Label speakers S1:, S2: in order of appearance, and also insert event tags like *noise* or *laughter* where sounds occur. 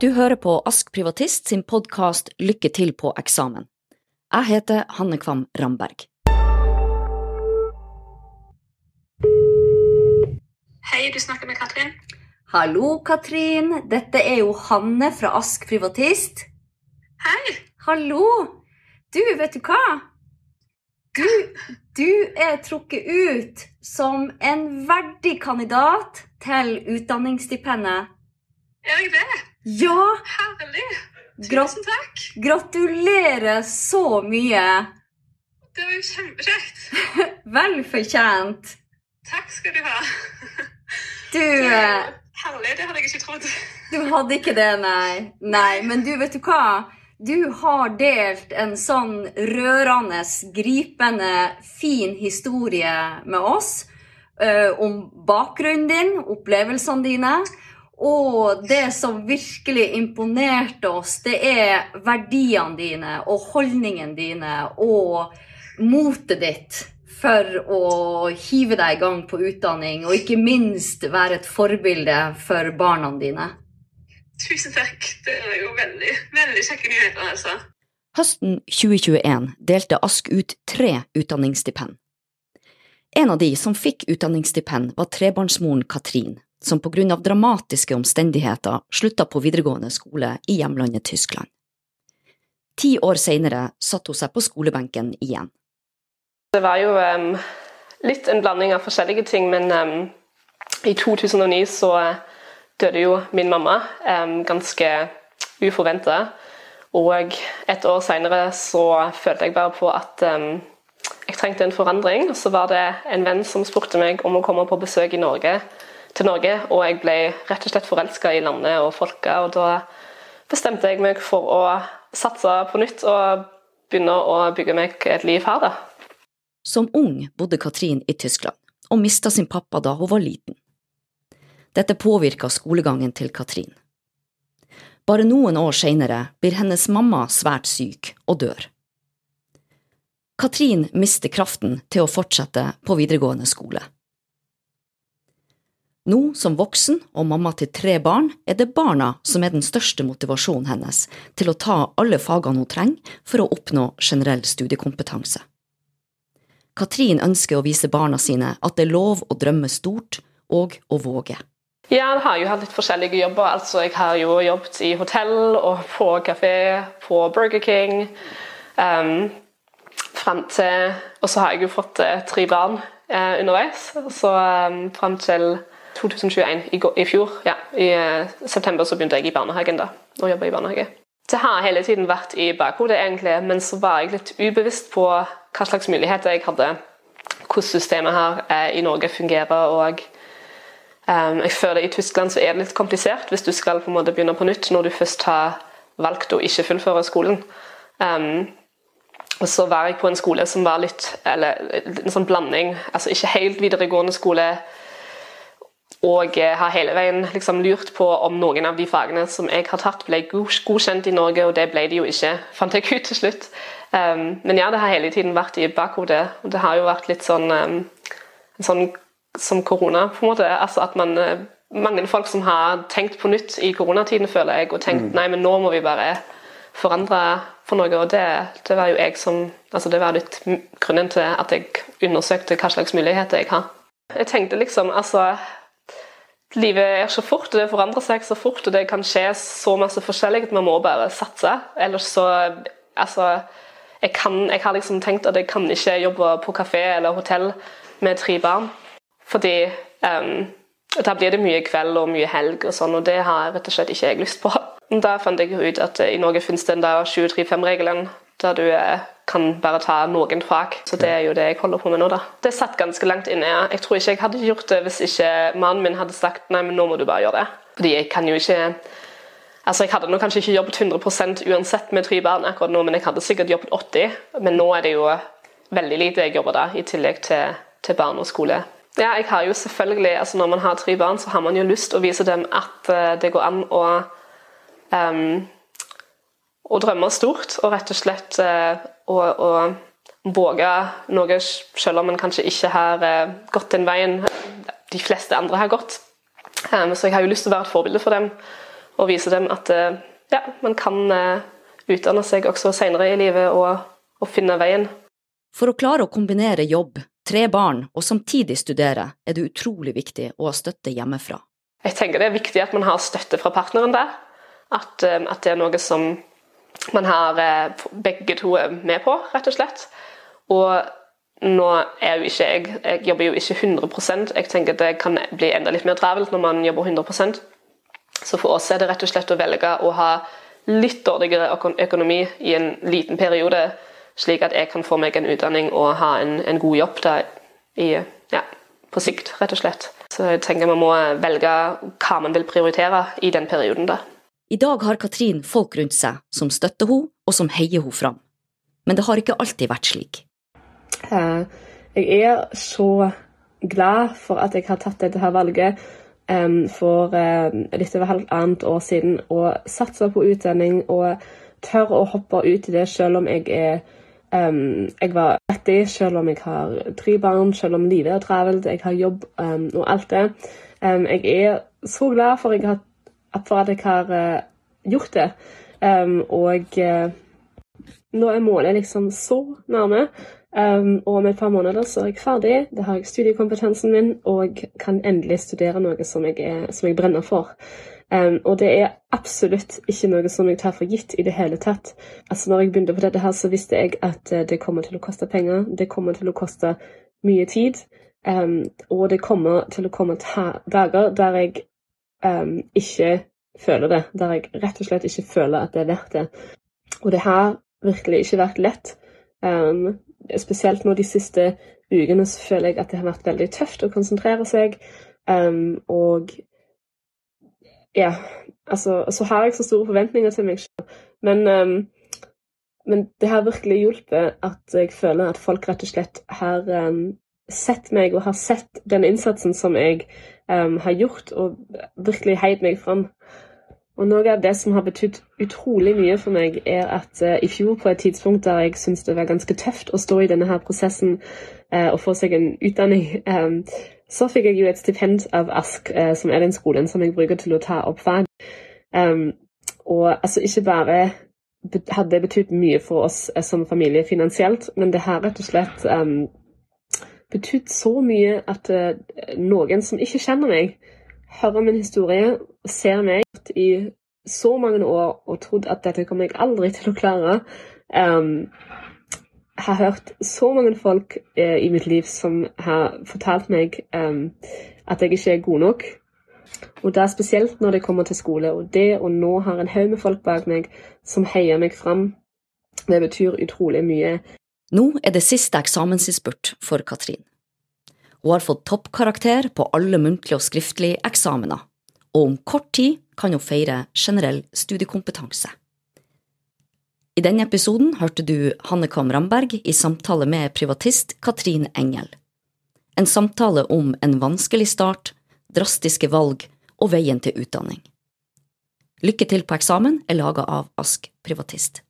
S1: Du hører på Ask Privatist sin podkast Lykke til på eksamen. Jeg heter Hanne Kvam Ramberg.
S2: Hei, du snakker med Katrin.
S1: Hallo, Katrin. Dette er jo Hanne fra Ask Privatist.
S2: Hei!
S1: Hallo! Du, vet du hva? Du, du er trukket ut som en verdig kandidat til utdanningsstipendet.
S2: Er jeg det?
S1: Ja!
S2: Herlig! Tusen takk!
S1: gratulerer så mye.
S2: Det var jo kjempekjekt. *laughs*
S1: Vel fortjent.
S2: Takk skal du ha.
S1: Du eh,
S2: er Herlig, det hadde jeg ikke trodd.
S1: Du hadde ikke det, nei. Nei, men du, vet du hva? Du har delt en sånn rørende, gripende, fin historie med oss Uh, om bakgrunnen din, opplevelsene dine. Og det som virkelig imponerte oss, det er verdiene dine og holdningene dine og motet ditt for å hive deg i gang på utdanning, og ikke minst være et forbilde for barna dine.
S2: Tusen takk. Det er jo veldig, veldig kjekke nyheter, altså.
S1: Høsten 2021 delte Ask ut tre utdanningsstipend. En av de som fikk utdanningsstipend, var trebarnsmoren Katrin, som på grunn av dramatiske omstendigheter slutta på videregående skole i hjemlandet Tyskland. Ti år senere satte hun seg på skolebenken igjen.
S3: Det var jo um, litt en blanding av forskjellige ting, men um, i 2009 så døde jo min mamma um, ganske uforventa. Og et år seinere så følte jeg bare på at jeg trengte en forandring. Så var det en venn som spurte meg om å komme på besøk i Norge, til Norge, og jeg ble rett og slett forelska i landet og folka. Og da bestemte jeg meg for å satse på nytt og begynne å bygge meg et liv her, da.
S1: Som ung bodde Katrin i Tyskland, og mista sin pappa da hun var liten. Dette påvirka skolegangen til Katrin. Bare noen år seinere blir hennes mamma svært syk og dør. Katrin mister kraften til å fortsette på videregående skole. Nå som voksen og mamma til tre barn, er det barna som er den største motivasjonen hennes til å ta alle fagene hun trenger for å oppnå generell studiekompetanse. Katrin ønsker å vise barna sine at det er lov å drømme stort og å våge.
S3: Ja, jeg har jo hatt litt forskjellige jobber. Altså, jeg har jo jobbet i hotell og på kafé, på Burger King. Um, frem til Og så har jeg jo fått eh, tre barn eh, underveis. Så um, frem til 2021, i, i fjor, ja, i eh, september, så begynte jeg i barnehagen. da, å jobbe i barnehage. Det har hele tiden vært i bakhodet, egentlig, men så var jeg litt ubevisst på hva slags muligheter jeg hadde. Hvordan systemet her eh, i Norge fungerer. og Um, jeg føler I Tyskland så er det litt komplisert hvis du skal på en måte begynne på nytt når du først har valgt å ikke fullføre skolen. Um, og så var jeg på en skole som var litt eller en sånn blanding. altså Ikke helt videregående skole. Og har hele veien liksom lurt på om noen av de fagene som jeg har tatt, ble godkjent i Norge, og det ble de jo ikke, fant jeg ut til slutt. Um, men ja, det har hele tiden vært i bakhodet. Og det har jo vært litt sånn, um, sånn som korona, på en måte. Altså at man eh, Mange folk som har tenkt på nytt i koronatiden, føler jeg, og tenkt nei, men nå må vi bare forandre for noe. Og det, det var jo jeg som altså Det var litt grunnen til at jeg undersøkte hva slags muligheter jeg har. Jeg tenkte liksom altså Livet er så fort, og det forandrer seg så fort, og det kan skje så masse forskjellig at man må bare satse. Ellers så Altså jeg, kan, jeg har liksom tenkt at jeg kan ikke jobbe på kafé eller hotell med tre barn. Fordi um, da blir det mye kveld og mye helg, og sånn, og det har rett og slett ikke jeg lyst på. Da fant jeg ut at i Norge finnes den der 735-regelen, der du eh, kan bare ta noen fag. Så det er jo det jeg holder på med nå, da. Det satt ganske langt inne. ja. Jeg tror ikke jeg hadde gjort det hvis ikke mannen min hadde sagt nei, men nå må du bare gjøre det. Fordi jeg kan jo ikke Altså, Jeg hadde nå kanskje ikke jobbet 100% uansett med tre barn akkurat nå, men jeg hadde sikkert jobbet 80 Men nå er det jo veldig lite jeg jobber da, i tillegg til, til barn og skole. Ja, jeg har jo selvfølgelig, altså Når man har tre barn, så har man jo lyst å vise dem at eh, det går an å um, å drømme stort og rett og slett eh, å, å våge noe selv om man kanskje ikke har eh, gått den veien de fleste andre har gått. Um, så jeg har jo lyst til å være et forbilde for dem
S4: og vise dem at eh, ja, man kan eh, utdanne seg også senere i livet og, og finne veien.
S5: For å klare å kombinere jobb, tre barn og samtidig studere, er det utrolig viktig å ha støtte hjemmefra.
S4: Jeg tenker det er viktig at man har støtte fra partneren der. At, eh, at det er noe som man har begge to med på, rett og slett. Og nå er jo ikke jeg Jeg jobber jo ikke 100% Jeg tenker det kan bli enda litt mer travelt når man jobber 100% Så for oss er det rett og slett å velge å ha litt dårligere økonomi i en liten periode, slik at jeg kan få meg en utdanning og ha en, en god jobb der i, ja, på sikt, rett og slett. Så jeg tenker man må velge hva man vil prioritere i den perioden. da.
S5: I dag har Katrin folk rundt seg som støtter henne og som heier henne fram. Men det har ikke alltid vært slik.
S3: Eh, jeg er så glad for at jeg har tatt dette her valget for eh, litt over halvannet år siden og satsa på utdanning og tør å hoppe ut i det selv om jeg er Um, jeg var fattig, selv om jeg har tre barn, selv om livet er travelt, jeg har jobb um, og alt det. Um, jeg er så glad for, jeg har, for at jeg har uh, gjort det. og uh, nå er målet liksom så nærme. Um, og om et par måneder så er jeg ferdig, da har jeg studiekompetansen min og kan endelig studere noe som jeg, er, som jeg brenner for. Um, og det er absolutt ikke noe som jeg tar for gitt i det hele tatt. Altså når jeg begynte på dette her, så visste jeg at uh, det kommer til å koste penger. Det kommer til å koste mye tid. Um, og det kommer til å komme dager der jeg ikke føler det. Der jeg rett og slett ikke føler at det er verdt det. Og det har virkelig ikke vært lett. Um, spesielt nå de siste ukene så føler jeg at det har vært veldig tøft å konsentrere seg. Um, og ja, altså Så har jeg så store forventninger til meg selv. Men, um, men det har virkelig hjulpet at jeg føler at folk rett og slett har um, sett meg og har sett den innsatsen som jeg har gjort, og virkelig heid meg fram. Og noe av det som har betydd utrolig mye for meg, er at uh, i fjor, på et tidspunkt der jeg syntes det var ganske tøft å stå i denne her prosessen uh, og få seg en utdanning, um, så fikk jeg jo et stipend av ASK, uh, som er den skolen som jeg bruker til å ta opp fag. Um, og altså ikke bare hadde det betydd mye for oss som familie finansielt, men det har rett og slett um, betydd så mye at noen som ikke kjenner meg, hører min historie og ser meg i så mange år og trodd at dette kommer jeg aldri til å klare. Um, har hørt så mange folk eh, i mitt liv som har fortalt meg um, at jeg ikke er god nok. Og det er spesielt når det kommer til skole. Og det å nå ha en haug med folk bak meg som heier meg fram, det betyr utrolig mye.
S5: Nå er det siste eksamensinnspurt for Katrin. Hun har fått toppkarakter på alle muntlige og skriftlige eksamener, og om kort tid kan hun feire generell studiekompetanse. I denne episoden hørte du Hanne Kam Ramberg i samtale med privatist Katrin Engel. En samtale om en vanskelig start, drastiske valg og veien til utdanning. Lykke til på eksamen er laga av Ask Privatist.